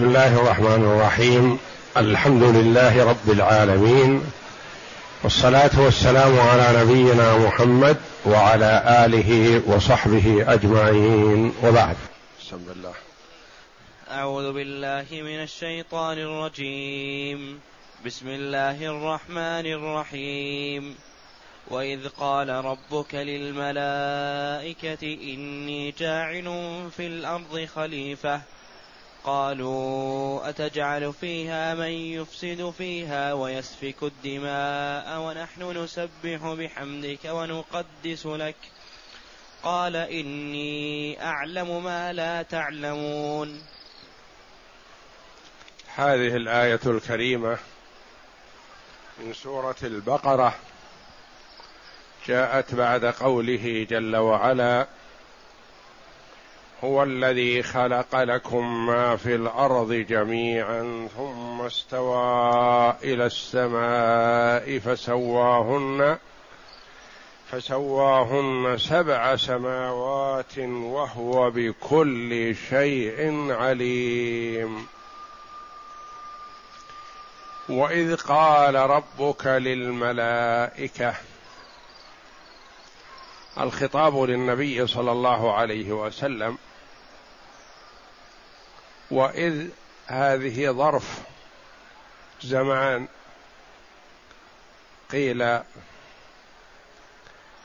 بسم الله الرحمن الرحيم. الحمد لله رب العالمين. والصلاة والسلام على نبينا محمد وعلى آله وصحبه أجمعين. وبعد. بسم الله. أعوذ بالله من الشيطان الرجيم. بسم الله الرحمن الرحيم. وإذ قال ربك للملائكة إني جاعل في الأرض خليفة. قالوا أتجعل فيها من يفسد فيها ويسفك الدماء ونحن نسبح بحمدك ونقدس لك؟ قال إني أعلم ما لا تعلمون. هذه الآية الكريمة من سورة البقرة جاءت بعد قوله جل وعلا هو الذي خلق لكم ما في الأرض جميعا ثم استوى إلى السماء فسواهن فسواهن سبع سماوات وهو بكل شيء عليم. وإذ قال ربك للملائكة الخطاب للنبي صلى الله عليه وسلم وإذ هذه ظرف زمان قيل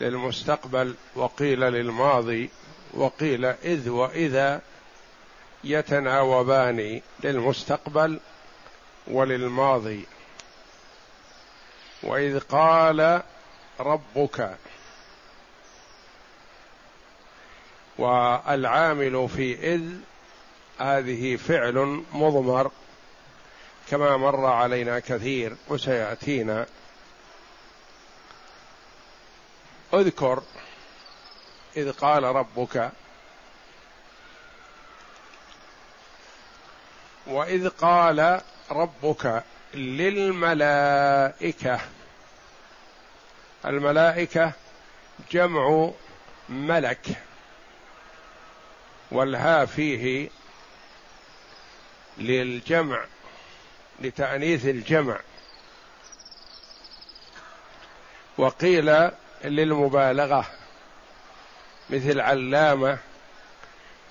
للمستقبل وقيل للماضي وقيل إذ وإذا يتناوبان للمستقبل وللماضي. وإذ قال ربك والعامل في إذ هذه فعل مضمر كما مر علينا كثير وسيأتينا. اذكر إذ قال ربك وإذ قال ربك للملائكة الملائكة جمع ملك والها فيه للجمع لتأنيث الجمع. وقيل للمبالغة مثل علامة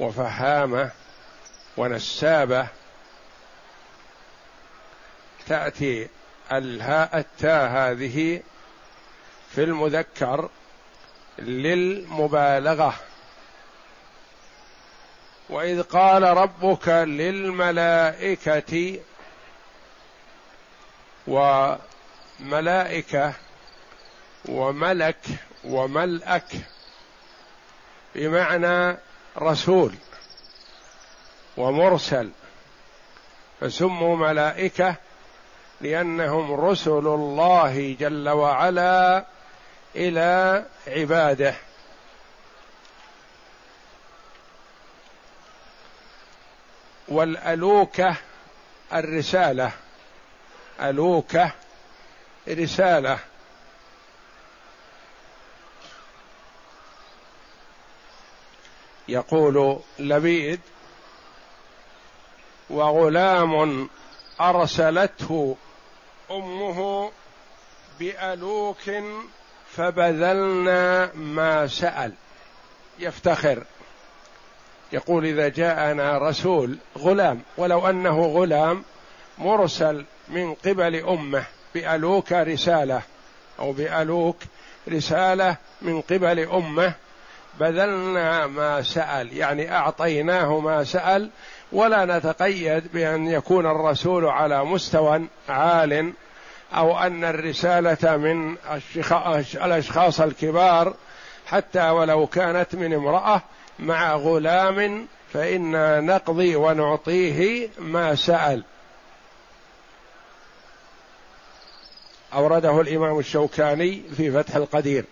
وفهامة ونسابة تأتي الهاء التاء هذه في المذكر للمبالغة. وإذ قال ربك للملائكة وملائكة وملك وملأك بمعنى رسول ومرسل فسموا ملائكة لأنهم رسل الله جل وعلا إلى عباده. والألوكة الرسالة. ألوكة رسالة. يقول لبيد وغلام أرسلته أمه بألوك فبذلنا ما سأل. يفتخر. يقول إذا جاءنا رسول غلام ولو أنه غلام مرسل من قبل أمة بألوك رسالة أو بألوك رسالة من قبل أمة بذلنا ما سأل يعني أعطيناه ما سأل ولا نتقيد بأن يكون الرسول على مستوى عال أو أن الرسالة من الأشخاص الكبار حتى ولو كانت من امرأة مع غلام فإنا نقضي ونعطيه ما سأل. أورده الإمام الشوكاني في فتح القدير.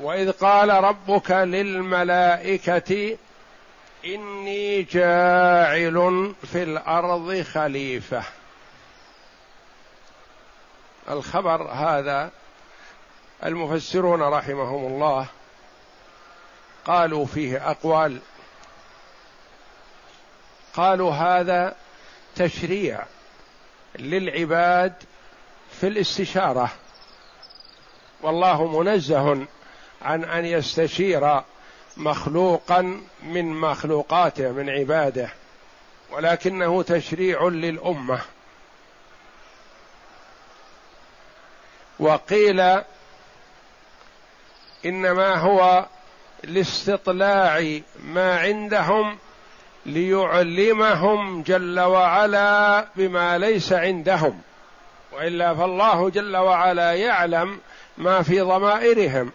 وإذ قال ربك للملائكة إني جاعل في الأرض خليفة. الخبر هذا المفسرون رحمهم الله قالوا فيه أقوال. قالوا هذا تشريع للعباد في الاستشارة. والله منزه عن أن يستشير مخلوقا من مخلوقاته من عباده ولكنه تشريع للأمة. وقيل إنما هو لاستطلاع ما عندهم ليعلمهم جل وعلا بما ليس عندهم. وإلا فالله جل وعلا يعلم ما في ضمائرهم.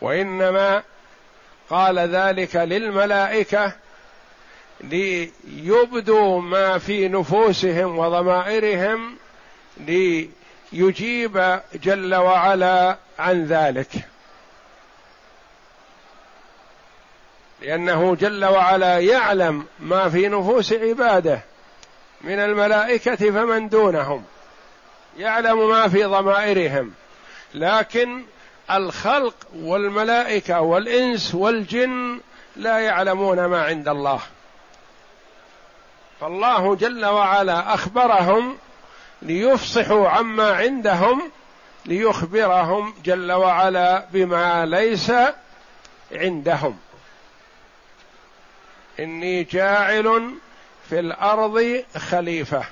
وإنما قال ذلك للملائكة ليبدوا ما في نفوسهم وضمائرهم ليجيب جل وعلا عن ذلك. لأنه جل وعلا يعلم ما في نفوس عباده من الملائكة فمن دونهم يعلم ما في ضمائرهم. لكن الخلق والملائكة والإنس والجن لا يعلمون ما عند الله. فالله جل وعلا أخبرهم ليفصحوا عما عندهم ليخبرهم جل وعلا بما ليس عندهم. إني جاعل في الأرض خليفة.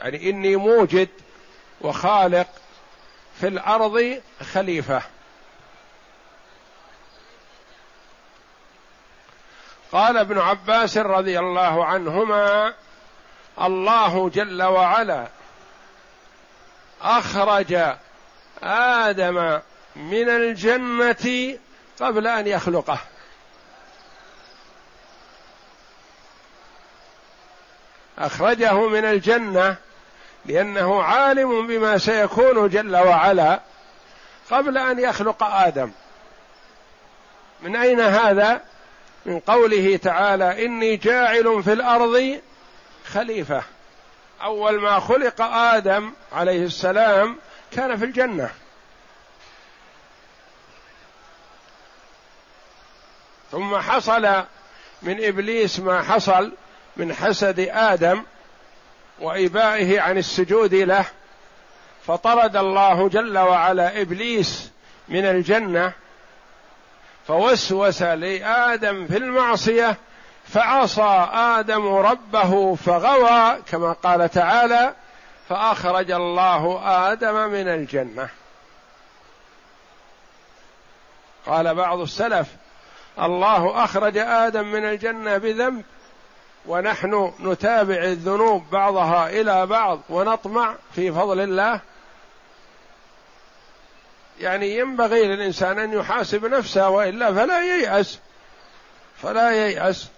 يعني إني موجد وخالق في الأرض خليفة. قال ابن عباس رضي الله عنهما الله جل وعلا أخرج آدم من الجنة قبل أن يخلقه. أخرجه من الجنة لأنه عالم بما سيكون جل وعلا قبل أن يخلق آدم. من أين هذا؟ من قوله تعالى إني جاعل في الأرض خليفة. أول ما خلق آدم عليه السلام كان في الجنة. ثم حصل من إبليس ما حصل من حسد آدم وإبائه عن السجود له. فطرد الله جل وعلا إبليس من الجنة. فوسوس لآدم في المعصية فعصى آدم ربه فغوى كما قال تعالى فأخرج الله آدم من الجنة. قال بعض السلف الله أخرج آدم من الجنة بذنب ونحن نتابع الذنوب بعضها إلى بعض ونطمع في فضل الله. يعني ينبغي للإنسان أن يحاسب نفسه وإلا فلا ييأس. فلا ييأس.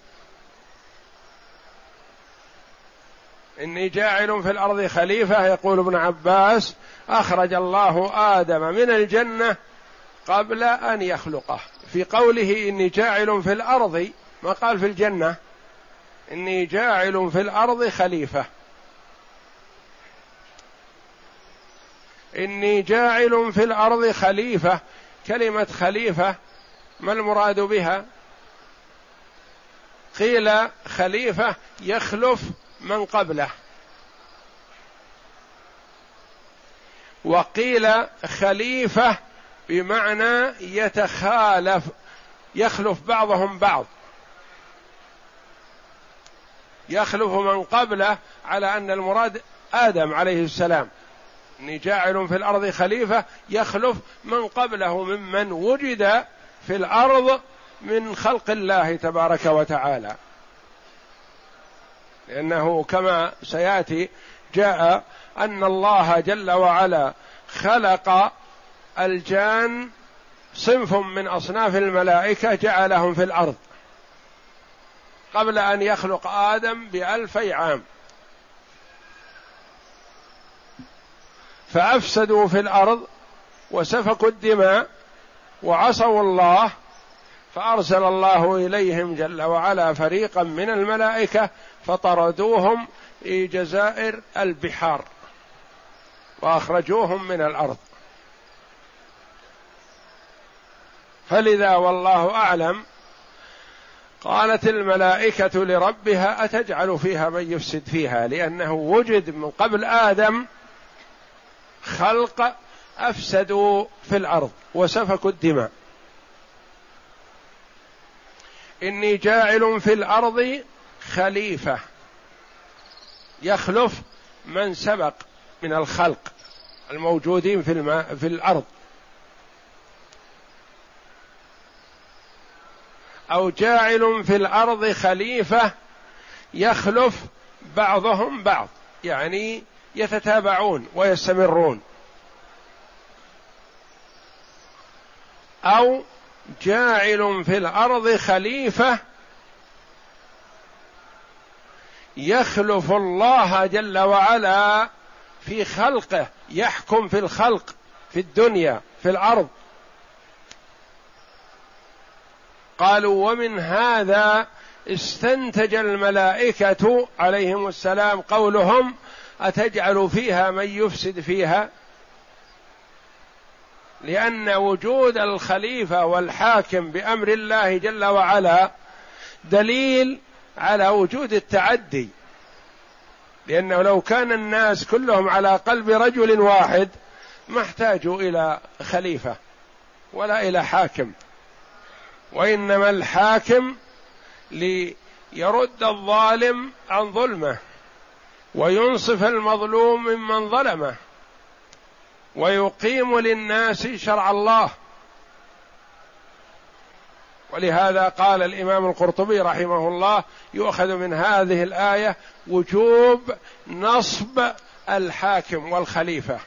إني جاعل في الأرض خليفة يقول ابن عباس أخرج الله آدم من الجنة قبل أن يخلقه. في قوله إني جاعل في الأرض ما قال في الجنة؟ إني جاعل في الأرض خليفة. إني جاعل في الأرض خليفة. كلمة خليفة ما المراد بها؟ قيل خليفة يخلف من قبله. وقيل خليفة بمعنى يتخالف يخلف بعضهم بعض. يخلف من قبله على أن المراد آدم عليه السلام. إني جاعل في الأرض خليفة يخلف من قبله ممن وجد في الأرض من خلق الله تبارك وتعالى. لأنه كما سيأتي جاء أن الله جل وعلا خلق الجان صنف من أصناف الملائكة جعلهم في الأرض قبل أن يخلق آدم بألفي عام. فأفسدوا في الأرض وسفكوا الدماء وعصوا الله فأرسل الله إليهم جل وعلا فريقا من الملائكة فطردوهم في جزائر البحار وأخرجوهم من الأرض. فلذا والله أعلم قالت الملائكة لربها أتجعل فيها من يفسد فيها؟ لأنه وجد من قبل آدم خلق أفسدوا في الأرض وسفكوا الدماء. إني جاعل في الأرض خليفة يخلف من سبق من الخلق الموجودين في الماء في الأرض. أو جاعل في الأرض خليفة يخلف بعضهم بعض يعني يتتابعون ويستمرون. أو جاعل في الأرض خليفة يخلف الله جل وعلا في خلقه يحكم في الخلق في الدنيا في الأرض. قالوا ومن هذا استنتج الملائكة عليهم السلام قولهم أتجعل فيها من يفسد فيها؟ لأن وجود الخليفة والحاكم بأمر الله جل وعلا دليل على وجود التعدي. لأنه لو كان الناس كلهم على قلب رجل واحد ما احتاجوا إلى خليفة ولا إلى حاكم. وإنما الحاكم ليرد الظالم عن ظلمه وينصف المظلوم ممن ظلمه ويقيم للناس شرع الله. ولهذا قال الإمام القرطبي رحمه الله يؤخذ من هذه الآية وجوب نصب الحاكم والخليفة.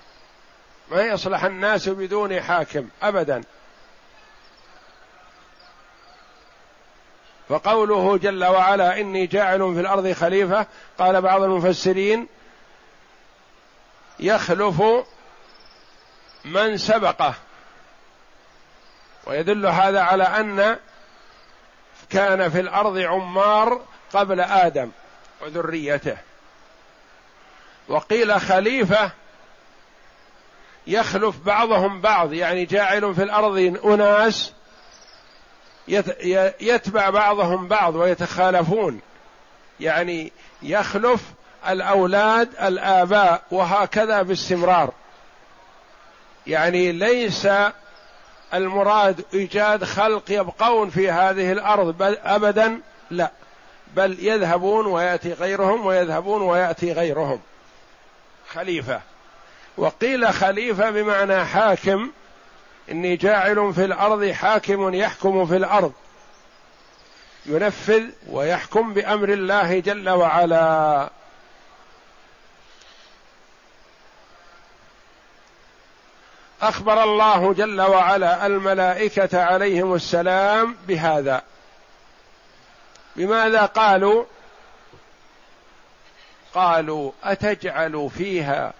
ما يصلح الناس بدون حاكم ابدا. فقوله جل وعلا إني جاعل في الأرض خليفة قال بعض المفسرين يخلف من سبقه. ويدل هذا على أن كان في الأرض عمار قبل آدم وذريته. وقيل خليفة يخلف بعضهم بعض يعني جاعل في الأرض أناس يتبع بعضهم بعض ويتخالفون. يعني يخلف الأولاد الآباء وهكذا باستمرار. يعني ليس المراد إيجاد خلق يبقون في هذه الأرض بل ابدا لا. بل يذهبون ويأتي غيرهم ويذهبون ويأتي غيرهم. خليفة. وقيل خليفة بمعنى حاكم. إني جاعل في الأرض حاكم يحكم في الأرض. ينفذ ويحكم بأمر الله جل وعلا. أخبر الله جل وعلا الملائكة عليهم السلام بهذا. بماذا قالوا؟ قالوا أتجعل فيها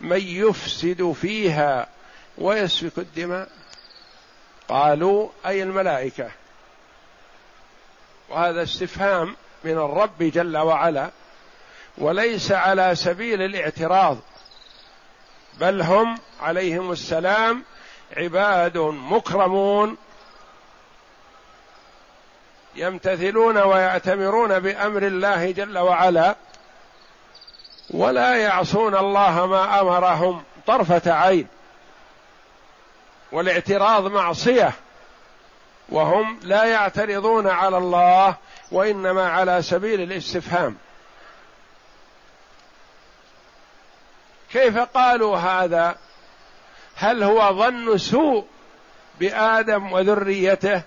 من يفسد فيها ويسفك الدماء؟ قالوا أي الملائكة؟ وهذا استفهام من الرب جل وعلا وليس على سبيل الاعتراض. بل هم عليهم السلام عباد مكرمون. يمتثلون ويأتمرون بأمر الله جل وعلا ولا يعصون الله ما أمرهم طرفة عين والاعتراض معصية وهم لا يعترضون على الله وإنما على سبيل الاستفهام. كيف قالوا هذا؟ هل هو ظن سوء بآدم وذريته؟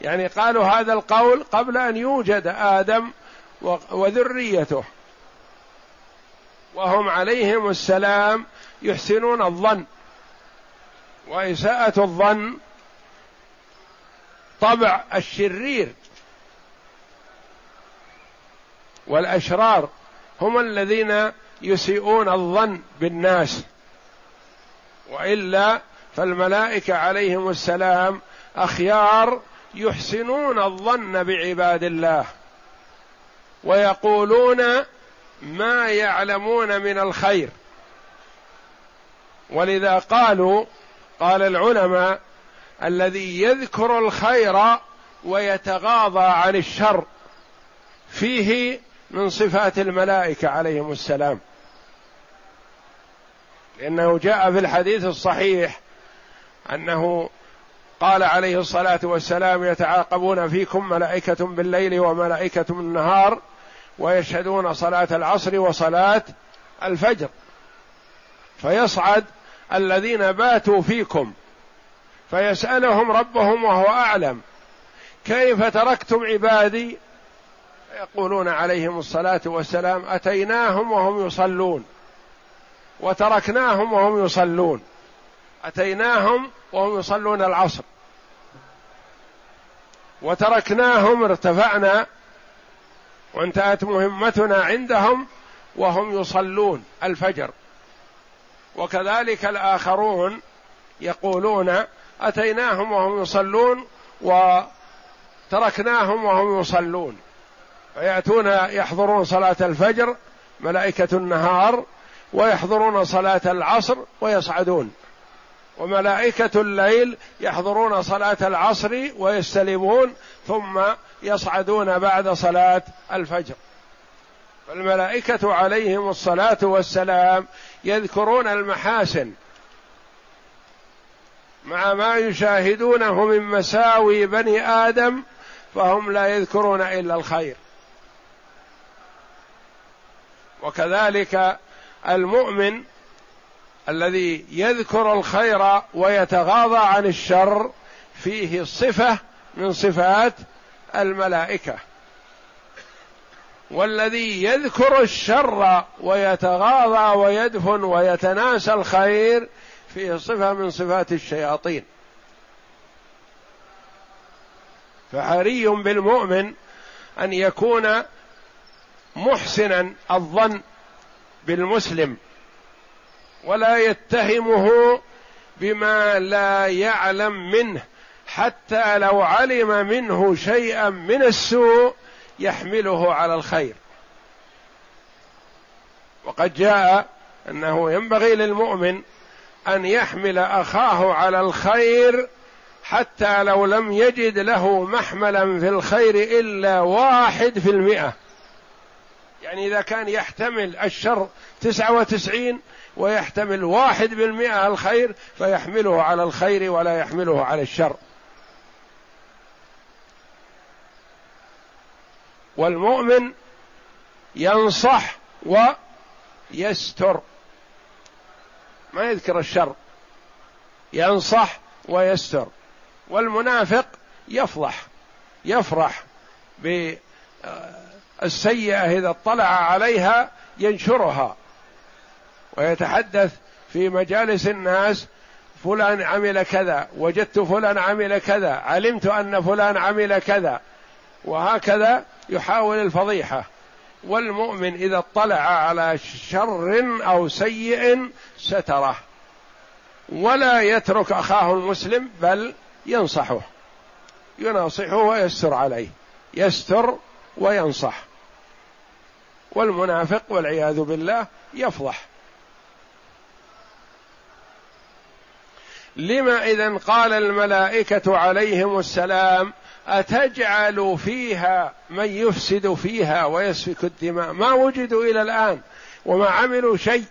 يعني قالوا هذا القول قبل أن يوجد آدم وذريته. وهم عليهم السلام يحسنون الظن. وإساءة الظن طبع الشرير. والأشرار هم الذين يسيئون الظن بالناس. وإلا فالملائكة عليهم السلام أخيار يحسنون الظن بعباد الله. ويقولون ما يعلمون من الخير. ولذا قالوا قال العلماء الذي يذكر الخير ويتغاضى عن الشر فيه من صفات الملائكة عليهم السلام. لأنه جاء في الحديث الصحيح أنه قال عليه الصلاة والسلام يتعاقبون فيكم ملائكة بالليل وملائكة بالنهار ويشهدون صلاة العصر وصلاة الفجر. فيصعد الذين باتوا فيكم فيسألهم ربهم وهو أعلم كيف تركتم عبادي؟ يقولون عليهم الصلاة والسلام أتيناهم وهم يصلون. وتركناهم وهم يصلون. أتيناهم وهم يصلون العصر. وتركناهم ارتفعنا وانتهت مهمتنا عندهم وهم يصلون الفجر. وكذلك الآخرون يقولون أتيناهم وهم يصلون وتركناهم وهم يصلون. فيأتون يحضرون صلاة الفجر ملائكة النهار ويحضرون صلاة العصر ويصعدون. وملائكة الليل يحضرون صلاة العصر ويستلمون ثم يصعدون بعد صلاة الفجر. فالملائكة عليهم الصلاة والسلام يذكرون المحاسن مع ما يشاهدونه من مساوي بني آدم فهم لا يذكرون إلا الخير. وكذلك المؤمن الذي يذكر الخير ويتغاضى عن الشر فيه صفة من صفات الملائكة. والذي يذكر الشر ويتغاضى ويدفن ويتناسى الخير فيه صفة من صفات الشياطين. فحري بالمؤمن أن يكون محسنا الظن بالمسلم ولا يتهمه بما لا يعلم منه حتى لو علم منه شيئا من السوء يحمله على الخير. وقد جاء أنه ينبغي للمؤمن أن يحمل أخاه على الخير حتى لو لم يجد له محملا في الخير إلا واحد في المئة. يعني إذا كان يحتمل الشر تسعة وتسعين ويحتمل واحد بالمئة الخير فيحمله على الخير ولا يحمله على الشر. والمؤمن ينصح ويستر. ما يذكر الشر. ينصح ويستر. والمنافق يفضح يفرح بالسيئه إذا اطلع عليها ينشرها. ويتحدث في مجالس الناس فلان عمل كذا وجدت فلان عمل كذا علمت أن فلان عمل كذا. وهكذا يحاول الفضيحة. والمؤمن إذا اطلع على شر أو سيء ستره. ولا يترك أخاه المسلم بل ينصحه. يناصحه ويستر عليه. يستر وينصح. والمنافق والعياذ بالله يفضح. لما إذا قال الملائكة عليهم السلام أتجعل فيها من يفسد فيها ويسفك الدماء؟ ما وجدوا إلى الآن وما عملوا شيء.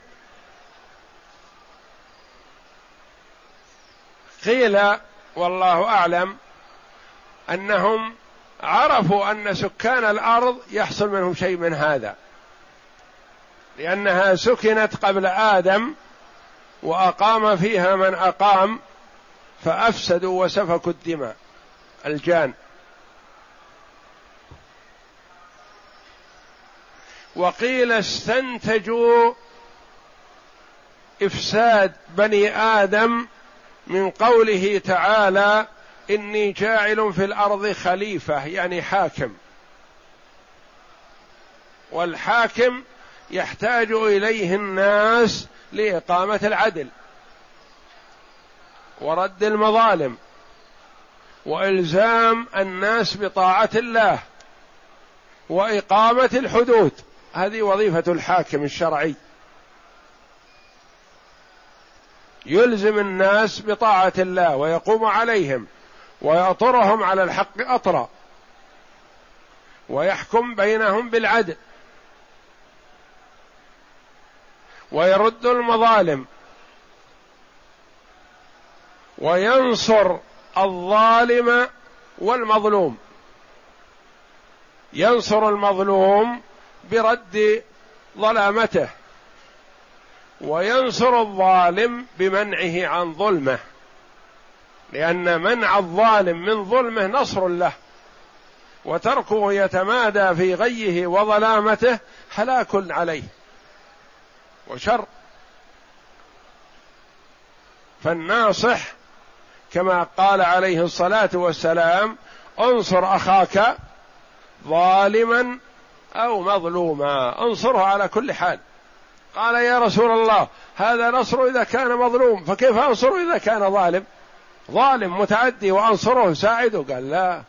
قيل والله أعلم أنهم عرفوا أن سكان الأرض يحصل منهم شيء من هذا. لأنها سكنت قبل آدم وأقام فيها من أقام فأفسدوا وسفكوا الدماء الجان. وقيل استنتجوا إفساد بني آدم من قوله تعالى إني جاعل في الأرض خليفة يعني حاكم. والحاكم يحتاج إليه الناس لإقامة العدل ورد المظالم وإلزام الناس بطاعة الله وإقامة الحدود. هذه وظيفة الحاكم الشرعي. يلزم الناس بطاعة الله ويقوم عليهم ويأطرهم على الحق أطرا. ويحكم بينهم بالعدل. ويرد المظالم. وينصر الظالم والمظلوم. ينصر المظلوم برد ظلامته. وينصر الظالم بمنعه عن ظلمه. لأن منع الظالم من ظلمه نصر له. وتركه يتمادى في غيه وظلامته هلاك عليه. وشر. فالناصح كما قال عليه الصلاة والسلام انصر أخاك ظالما أو مظلوما. انصره على كل حال. قال يا رسول الله هذا نصر إذا كان مظلوم فكيف انصر إذا كان ظالم؟ ظالم متعدي وأنصره ساعده قال لا.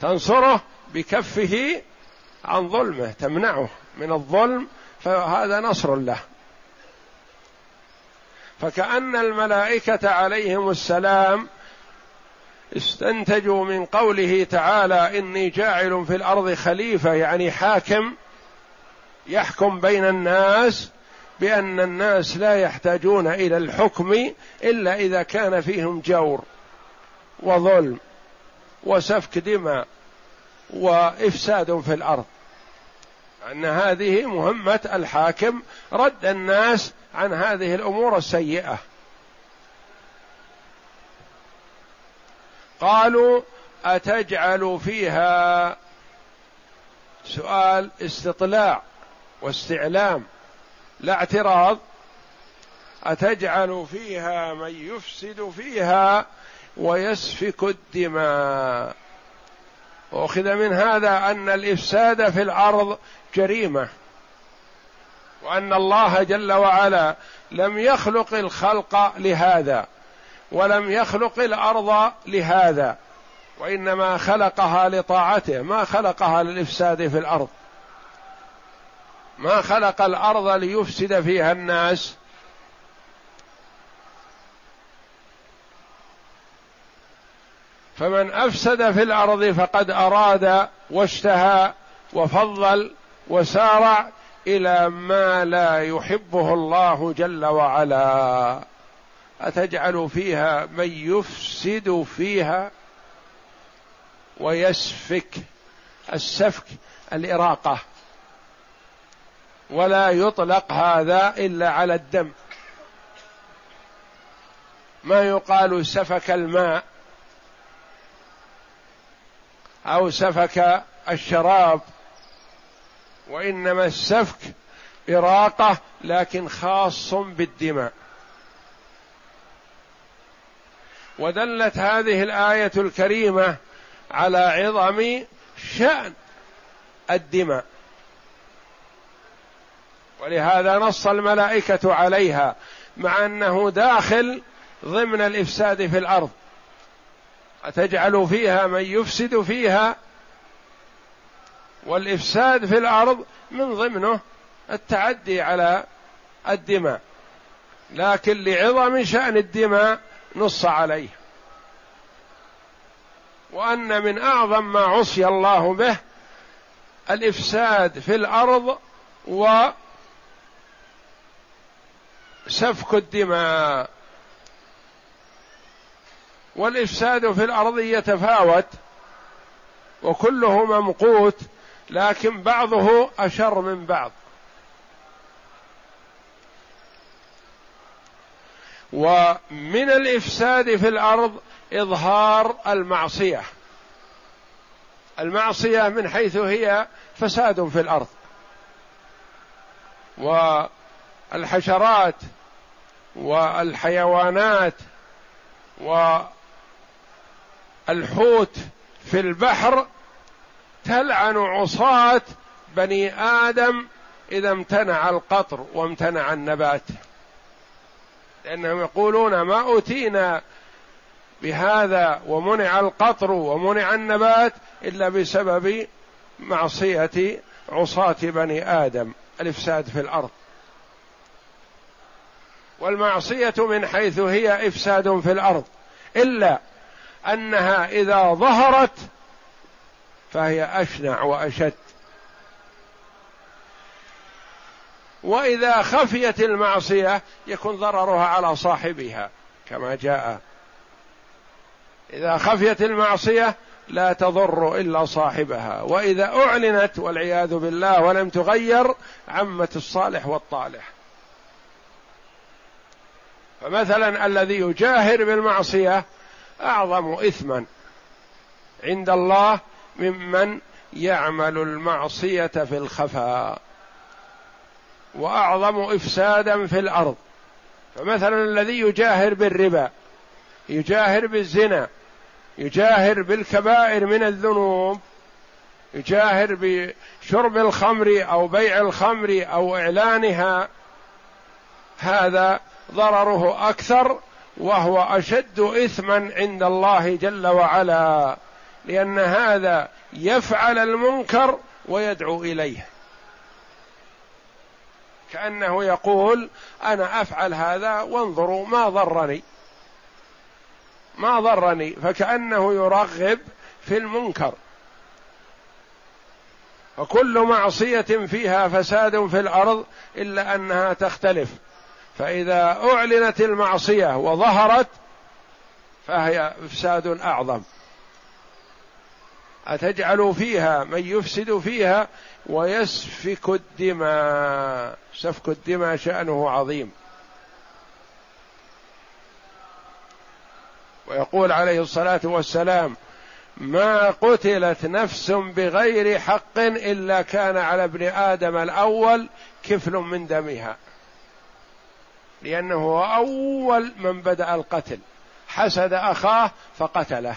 تنصره بكفه عن ظلمه تمنعه من الظلم فهذا نصر له. فكأن الملائكة عليهم السلام استنتجوا من قوله تعالى إني جاعل في الأرض خليفة يعني حاكم يحكم بين الناس بأن الناس لا يحتاجون إلى الحكم إلا إذا كان فيهم جور وظلم وسفك دماء وإفساد في الأرض. أن هذه مهمة الحاكم رد الناس عن هذه الأمور السيئة. قالوا أتجعل فيها سؤال استطلاع واستعلام لا اعتراض. أتجعل فيها من يفسد فيها ويسفك الدماء. وأخذ من هذا أن الإفساد في الأرض جريمة. وأن الله جل وعلا لم يخلق الخلق لهذا ولم يخلق الأرض لهذا وإنما خلقها لطاعته ما خلقها للإفساد في الأرض. ما خلق الأرض ليفسد فيها الناس. فمن أفسد في الأرض فقد أراد واشتهى وفضل وسارع إلى ما لا يحبه الله جل وعلا. أتجعل فيها من يفسد فيها ويسفك السفك الإراقة. ولا يطلق هذا إلا على الدم. ما يقال سفك الماء أو سفك الشراب وإنما السفك إراقة لكن خاص بالدماء. ودلت هذه الآية الكريمة على عظم شأن الدماء. ولهذا نص الملائكة عليها مع أنه داخل ضمن الإفساد في الأرض. أتجعل فيها من يفسد فيها والإفساد في الأرض من ضمنه التعدي على الدماء. لكن لعظم شأن الدماء نص عليه. وأن من أعظم ما عصي الله به الإفساد في الأرض و سفك الدماء. والإفساد في الأرض يتفاوت وكله ممقوت لكن بعضه أشر من بعض. ومن الإفساد في الأرض إظهار المعصية. المعصية من حيث هي فساد في الأرض. والحشرات والحيوانات والحوت في البحر تلعن عصاة بني آدم إذا امتنع القطر وامتنع النبات. لأنهم يقولون ما أوتينا بهذا ومنع القطر ومنع النبات إلا بسبب معصية عصاة بني آدم الإفساد في الأرض. والمعصية من حيث هي إفساد في الأرض إلا أنها إذا ظهرت فهي أشنع وأشد. وإذا خفيت المعصية يكون ضررها على صاحبها كما جاء. إذا خفيت المعصية لا تضر إلا صاحبها. وإذا أعلنت والعياذ بالله ولم تغير عمت الصالح والطالح. فمثلا الذي يجاهر بالمعصية أعظم اثما عند الله ممن يعمل المعصية في الخفاء وأعظم إفسادا في الأرض. فمثلا الذي يجاهر بالربا يجاهر بالزنا يجاهر بالكبائر من الذنوب يجاهر بشرب الخمر أو بيع الخمر أو إعلانها هذا ضرره أكثر وهو أشد إثما عند الله جل وعلا. لأن هذا يفعل المنكر ويدعو إليه. كأنه يقول أنا أفعل هذا وانظروا ما ضرني. ما ضرني. فكأنه يرغب في المنكر. وكل معصية فيها فساد في الأرض إلا أنها تختلف. فإذا أعلنت المعصية وظهرت فهي افساد أعظم. أتجعل فيها من يفسد فيها ويسفك الدماء. سفك الدماء شأنه عظيم. ويقول عليه الصلاة والسلام ما قتلت نفس بغير حق إلا كان على ابن آدم الأول كفل من دمها. لأنه هو أول من بدأ القتل. حسد أخاه فقتله.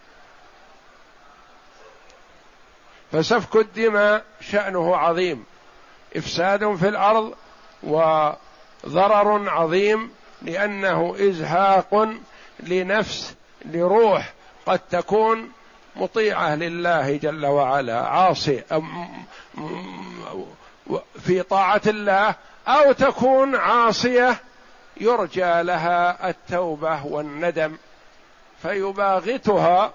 فسفك الدماء شأنه عظيم. إفساد في الأرض وضرر عظيم لأنه إزهاق لنفس لروح قد تكون مطيعة لله جل وعلا عاصي في طاعة الله أو تكون عاصية يرجى لها التوبة والندم فيباغتها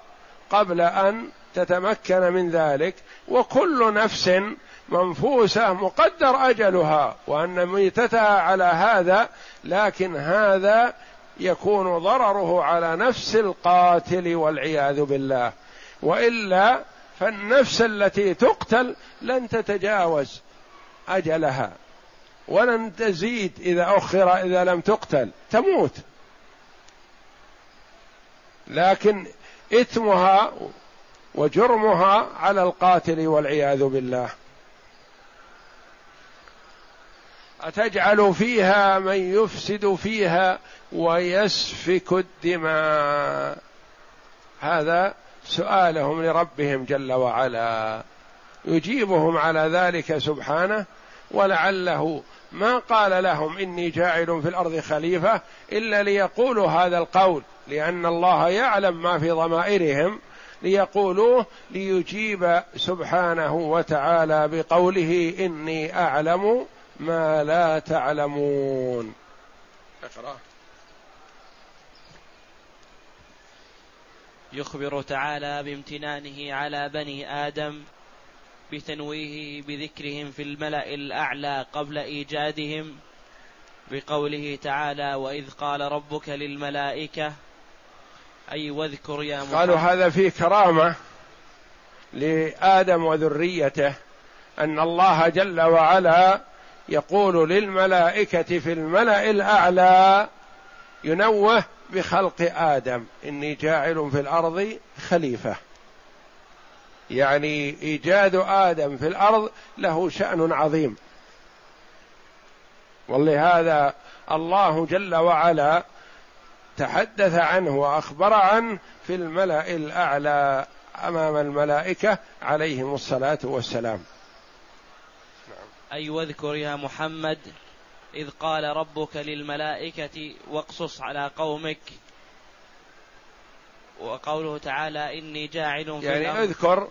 قبل أن تتمكن من ذلك وكل نفس منفوسة مقدر أجلها وأن ميتتها على هذا لكن هذا يكون ضرره على نفس القاتل والعياذ بالله. وإلا فالنفس التي تقتل لن تتجاوز أجلها ولن تزيد إذا أخر إذا لم تقتل تموت. لكن إثمها وجرمها على القاتل والعياذ بالله. أتجعل فيها من يفسد فيها ويسفك الدماء. هذا سؤالهم لربهم جل وعلا. يجيبهم على ذلك سبحانه ولعله ما قال لهم إني جاعل في الأرض خليفة إلا ليقولوا هذا القول لأن الله يعلم ما في ضمائرهم ليقولوه ليجيب سبحانه وتعالى بقوله إني أعلم ما لا تعلمون. اقرأ. يخبر تعالى بامتنانه على بني آدم بتنويهه بذكرهم في الملأ الأعلى قبل إيجادهم بقوله تعالى وإذ قال ربك للملائكة أي واذكر يا محمد. قالوا هذا فيه كرامة لآدم وذريته أن الله جل وعلا يقول للملائكة في الملأ الأعلى ينوه بخلق آدم إني جاعل في الأرض خليفة. يعني إيجاد آدم في الأرض له شأن عظيم. ولهذا الله جل وعلا تحدث عنه وأخبر عنه في الملأ الأعلى أمام الملائكة عليهم الصلاة والسلام. أي واذكر يا محمد إذ قال ربك للملائكة واقصص على قومك وقوله تعالى إني جاعل في يعني الأرض. اذكر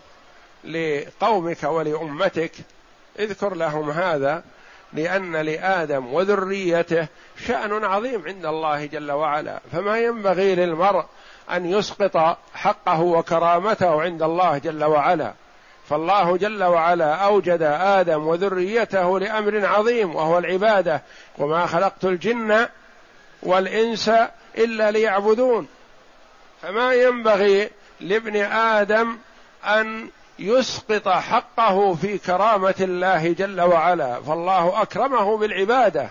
لقومك ولأمتك اذكر لهم هذا لأن لآدم وذريته شأن عظيم عند الله جل وعلا. فما ينبغي للمرء أن يسقط حقه وكرامته عند الله جل وعلا. فالله جل وعلا أوجد آدم وذريته لأمر عظيم وهو العبادة. وما خلقت الجن والإنس إلا ليعبدون. فما ينبغي لابن آدم أن يسقط حقه في كرامة الله جل وعلا. فالله أكرمه بالعبادة.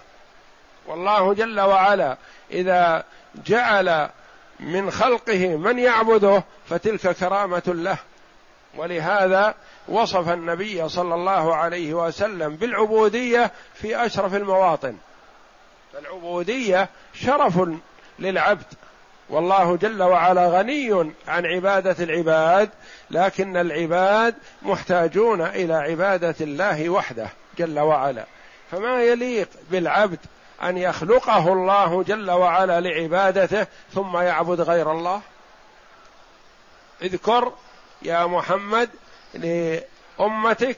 والله جل وعلا إذا جعل من خلقه من يعبده فتلك كرامة له. ولهذا وصف النبي صلى الله عليه وسلم بالعبودية في أشرف المواطن. فالعبودية شرف للعبد. والله جل وعلا غني عن عبادة العباد لكن العباد محتاجون إلى عبادة الله وحده جل وعلا. فما يليق بالعبد أن يخلقه الله جل وعلا لعبادته ثم يعبد غير الله؟ اذكر يا محمد لأمتك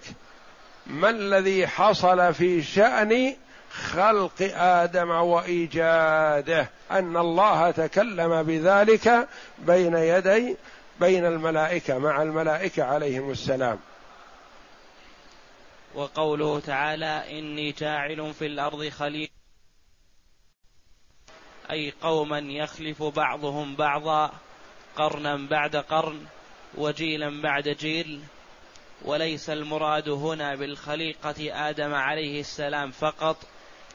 ما الذي حصل في شأن خلق آدم وإيجاده أن الله تكلم بذلك بين يدي بين الملائكة مع الملائكة عليهم السلام. وقوله تعالى إني جاعل في الأرض خليل أي قوما يخلف بعضهم بعضا قرنا بعد قرن وجيلا بعد جيل. وليس المراد هنا بالخليقة آدم عليه السلام فقط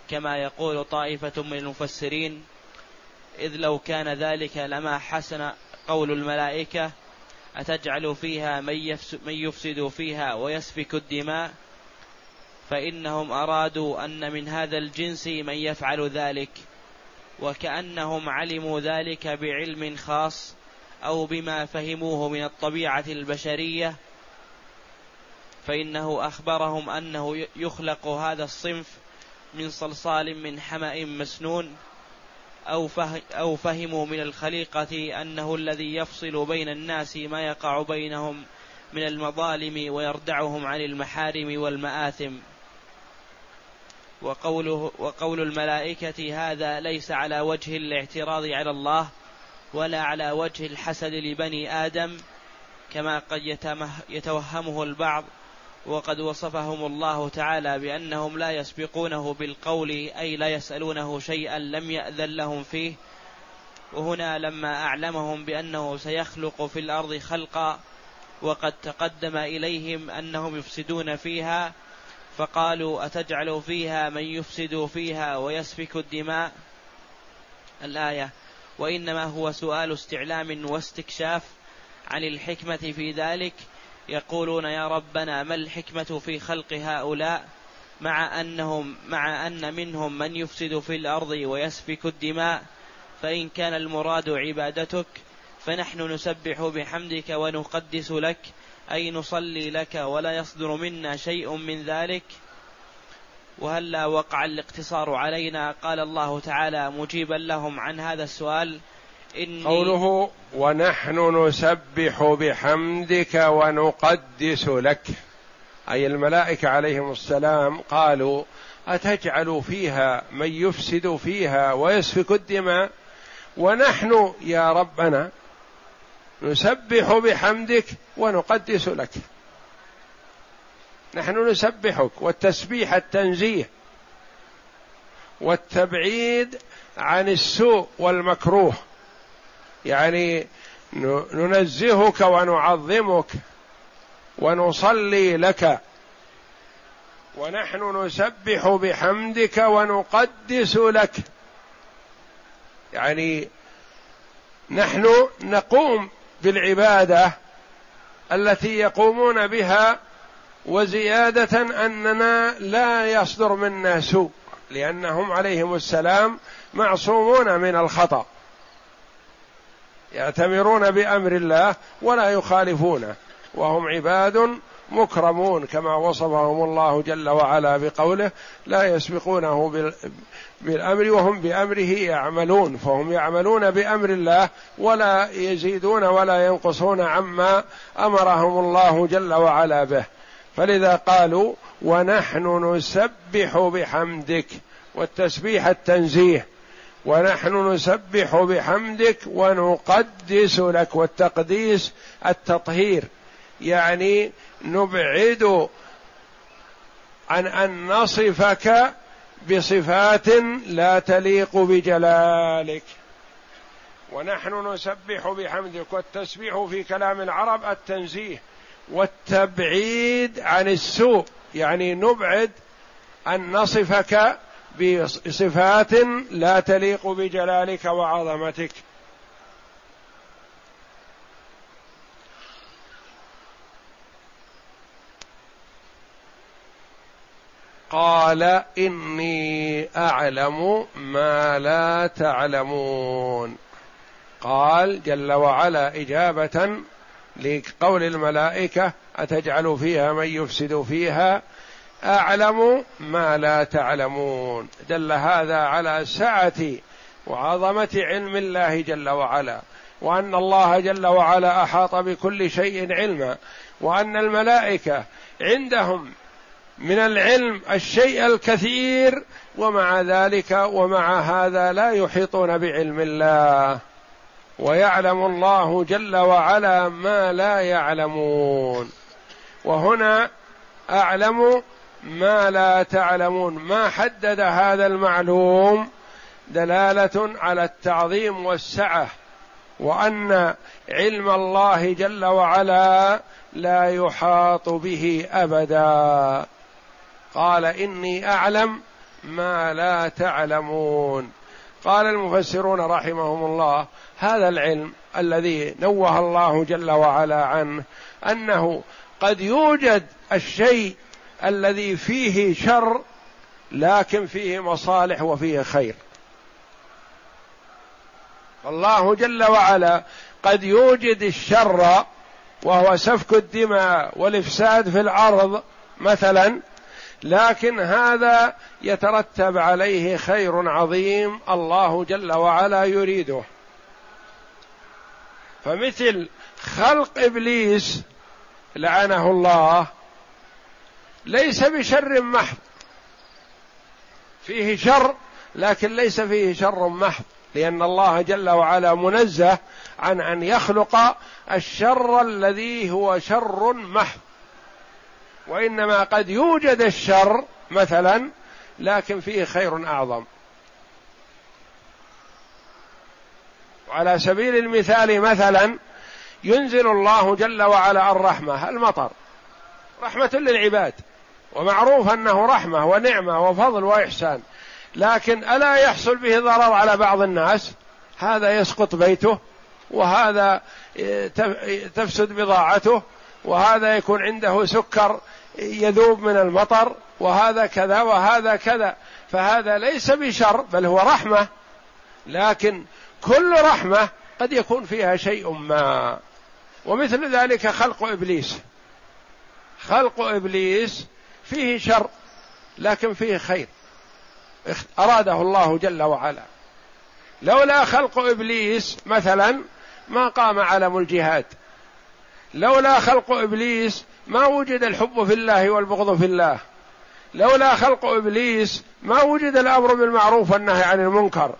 كما يقول طائفة من المفسرين إذ لو كان ذلك لما حسن قول الملائكة أتجعل فيها من يفسد فيها ويسفك الدماء؟ فإنهم أرادوا أن من هذا الجنس من يفعل ذلك وكأنهم علموا ذلك بعلم خاص أو بما فهموه من الطبيعة البشرية. فإنه أخبرهم أنه يخلق هذا الصنف من صلصال من حمأ مسنون أو, أو فهموا من الخليقة أنه الذي يفصل بين الناس ما يقع بينهم من المظالم ويردعهم عن المحارم والمآثم. وقوله وقول الملائكة هذا ليس على وجه الاعتراض على الله ولا على وجه الحسد لبني آدم كما قد يتوهمه البعض. وقد وصفهم الله تعالى بأنهم لا يسبقونه بالقول أي لا يسألونه شيئا لم يأذن لهم فيه. وهنا لما أعلمهم بأنه سيخلق في الأرض خلقا وقد تقدم إليهم أنهم يفسدون فيها فقالوا أتجعل فيها من يفسد فيها ويسفك الدماء؟ الآية وإنما هو سؤال استعلام واستكشاف عن الحكمة في ذلك يقولون يا ربنا ما الحكمة في خلق هؤلاء مع أنهم مع أن منهم من يفسد في الأرض ويسفك الدماء؟ فإن كان المراد عبادتك فنحن نسبح بحمدك ونقدس لك أي نصلي لك ولا يصدر منا شيء من ذلك؟ وهلا وقع الاقتصار علينا؟ قال الله تعالى مجيبا لهم عن هذا السؤال. إني قوله ونحن نسبح بحمدك ونقدس لك. أي الملائكة عليهم السلام قالوا أتجعل فيها من يفسد فيها ويسفك الدماء؟ ونحن يا ربنا نسبح بحمدك ونقدس لك. نحن نسبحك والتسبيح التنزيه والتبعيد عن السوء والمكروه. يعني ننزهك ونعظمك ونصلي لك. ونحن نسبح بحمدك ونقدس لك. يعني نحن نقوم بالعبادة التي يقومون بها وزيادة أننا لا يصدر منا سوء لأنهم عليهم السلام معصومون من الخطأ. يأتمرون بأمر الله ولا يخالفونه. وهم عباد مكرمون كما وصفهم الله جل وعلا بقوله لا يسبقونه بالأمر وهم بأمره يعملون. فهم يعملون بأمر الله ولا يزيدون ولا ينقصون عما أمرهم الله جل وعلا به. فلذا قالوا ونحن نسبح بحمدك. والتسبيح التنزيه. ونحن نسبح بحمدك ونقدس لك والتقديس التطهير. يعني نبعد عن أن نصفك بصفات لا تليق بجلالك. ونحن نسبح بحمدك والتسبيح في كلام العرب التنزيه والتبعيد عن السوء. يعني نبعد أن نصفك بصفات لا تليق بجلالك وعظمتك. قال إني أعلم ما لا تعلمون. قال جل وعلا إجابة لقول الملائكة أتجعل فيها من يفسد فيها أعلم ما لا تعلمون. دل هذا على سعة وعظمة علم الله جل وعلا وأن الله جل وعلا أحاط بكل شيء علما وأن الملائكة عندهم من العلم الشيء الكثير ومع ذلك ومع هذا لا يحيطون بعلم الله. ويعلم الله جل وعلا ما لا يعلمون. وهنا أعلم ما لا تعلمون ما حدد هذا المعلوم دلالة على التعظيم والسعة وأن علم الله جل وعلا لا يحاط به أبدا. قال إني أعلم ما لا تعلمون. قال المفسرون رحمهم الله هذا العلم الذي نوه الله جل وعلا عنه أنه قد يوجد الشيء الذي فيه شر لكن فيه مصالح وفيه خير. الله جل وعلا قد يوجد الشر وهو سفك الدماء والإفساد في الأرض مثلا لكن هذا يترتب عليه خير عظيم الله جل وعلا يريده. فمثل خلق إبليس لعنه الله ليس بشر محض. فيه شر لكن ليس فيه شر محض. لأن الله جل وعلا منزه عن أن يخلق الشر الذي هو شر محض. وإنما قد يوجد الشر مثلا لكن فيه خير أعظم. على سبيل المثال مثلا ينزل الله جل وعلا الرحمة المطر. رحمة للعباد. ومعروف أنه رحمة ونعمة وفضل وإحسان. لكن ألا يحصل به ضرر على بعض الناس؟ هذا يسقط بيته وهذا تفسد بضاعته وهذا يكون عنده سكر يذوب من المطر وهذا كذا وهذا كذا. فهذا ليس بشر بل هو رحمة. لكن كل رحمة قد يكون فيها شيء ما. ومثل ذلك خلق إبليس. خلق إبليس فيه شر لكن فيه خير. أراده الله جل وعلا. لولا خلق إبليس مثلا ما قام علم الجهاد. لولا خلق إبليس ما وجد الحب في الله والبغض في الله. لولا خلق إبليس ما وجد الأمر بالمعروف والنهي عن المنكر.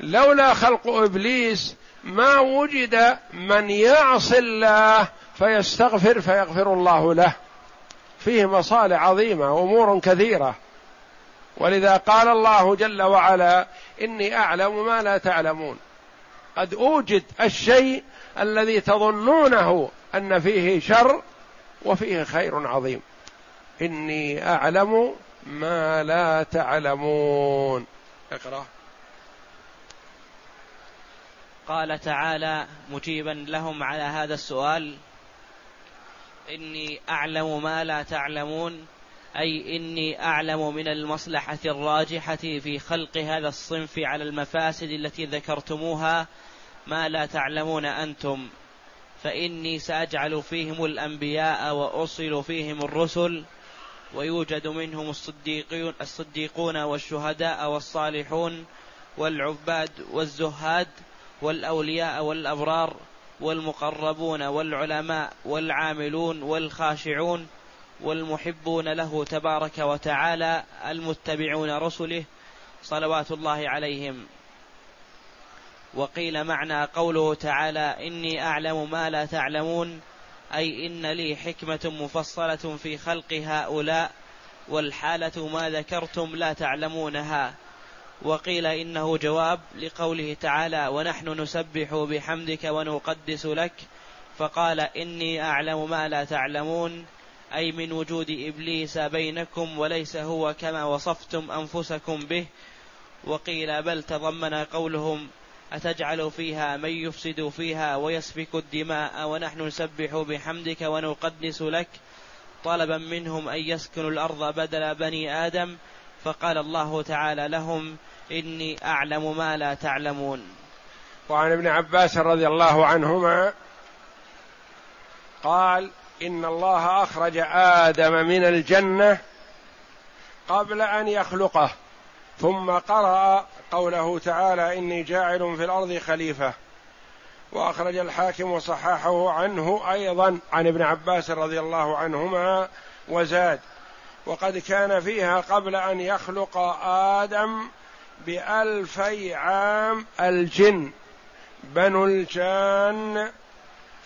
لولا خلق إبليس ما وجد من يعصي الله فيستغفر فيغفر الله له. فيه مصالح عظيمة أمور كثيرة. ولذا قال الله جل وعلا إني أعلم ما لا تعلمون. قد أوجد الشيء الذي تظنونه أن فيه شر وفيه خير عظيم. إني أعلم ما لا تعلمون. اقرأ. قال تعالى مجيبا لهم على هذا السؤال إني أعلم ما لا تعلمون أي إني أعلم من المصلحة الراجحة في خلق هذا الصنف على المفاسد التي ذكرتموها. ما لا تعلمون أنتم فإني سأجعل فيهم الأنبياء واصل فيهم الرسل ويوجد منهم الصديقون الصديقون والشهداء والصالحون والعباد والزهاد والأولياء والأبرار والمقربون والعلماء والعاملون والخاشعون والمحبون له تبارك وتعالى المتبعون رسله صلوات الله عليهم. وقيل معنى قوله تعالى إني أعلم ما لا تعلمون أي إن لي حكمة مفصلة في خلق هؤلاء والحالة ما ذكرتم لا تعلمونها. وقيل إنه جواب لقوله تعالى ونحن نسبح بحمدك ونقدس لك فقال إني أعلم ما لا تعلمون أي من وجود إبليس بينكم وليس هو كما وصفتم أنفسكم به. وقيل بل تضمن قولهم أتجعل فيها من يفسد فيها ويسفك الدماء ونحن نسبح بحمدك ونقدس لك طلبا منهم أن يسكنوا الأرض بدل بني آدم. فقال الله تعالى لهم إني أعلم ما لا تعلمون. وعن ابن عباس رضي الله عنهما قال إن الله أخرج آدم من الجنة قبل أن يخلقه ثم قرأ قوله تعالى إني جاعل في الأرض خليفة. وأخرج الحاكم وصححه عنه أيضا عن ابن عباس رضي الله عنهما وزاد وقد كان فيها قبل أن يخلق آدم بألفي عام الجن بنو الجان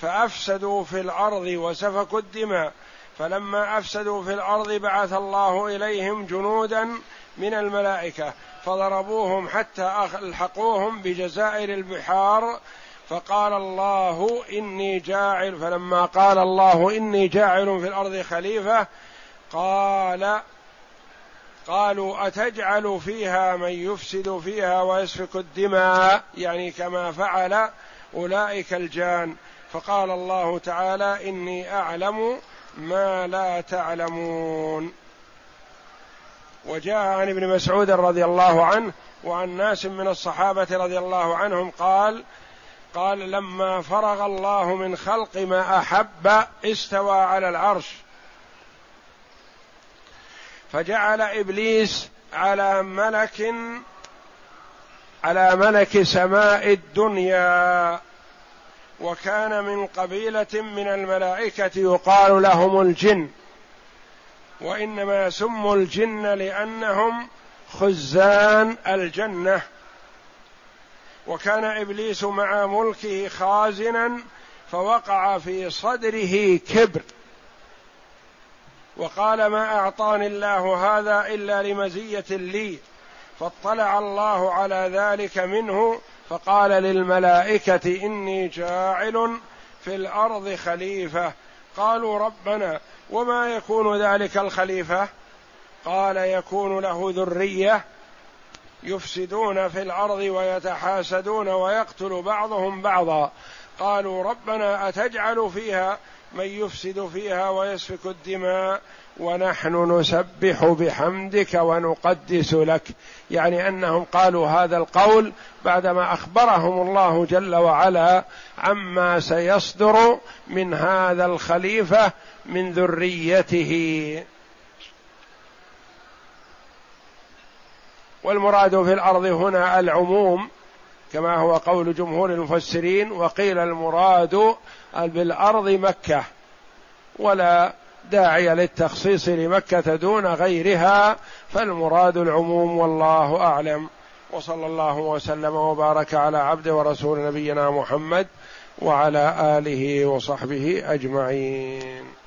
فأفسدوا في الأرض وسفكوا الدماء. فلما أفسدوا في الأرض بعث الله إليهم جنودا من الملائكة فضربوهم حتى ألحقوهم بجزائر البحار. فقال الله إني جاعل فلما قال الله إني جاعل في الأرض خليفة قال قالوا أتجعل فيها من يفسد فيها ويسفك الدماء؟ يعني كما فعل أولئك الجان. فقال الله تعالى إني أعلم ما لا تعلمون. وجاء عن ابن مسعود رضي الله عنه وعن ناس من الصحابة رضي الله عنهم قال قال لما فرغ الله من خلق ما أحب استوى على العرش. فجعل إبليس على ملك على ملك سماء الدنيا. وكان من قبيلة من الملائكة يقال لهم الجن. وإنما سموا الجن لأنهم خزان الجنة. وكان إبليس مع ملكه خازنا فوقع في صدره كبر. وقال ما أعطاني الله هذا إلا لمزية لي. فاطلع الله على ذلك منه فقال للملائكة إني جاعل في الأرض خليفة. قالوا ربنا وما يكون ذلك الخليفة؟ قال يكون له ذرية يفسدون في الأرض ويتحاسدون ويقتل بعضهم بعضا. قالوا ربنا أتجعل فيها من يفسد فيها ويسفك الدماء ونحن نسبح بحمدك ونقدس لك. يعني أنهم قالوا هذا القول بعدما أخبرهم الله جل وعلا عما سيصدر من هذا الخليفة من ذريته. والمراد في الأرض هنا العموم كما هو قول جمهور المفسرين وقيل المراد بالأرض مكة ولا داعي للتخصيص لمكة دون غيرها فالمراد العموم والله أعلم. وصلى الله وسلم وبارك على عبد ورسول نبينا محمد وعلى آله وصحبه أجمعين.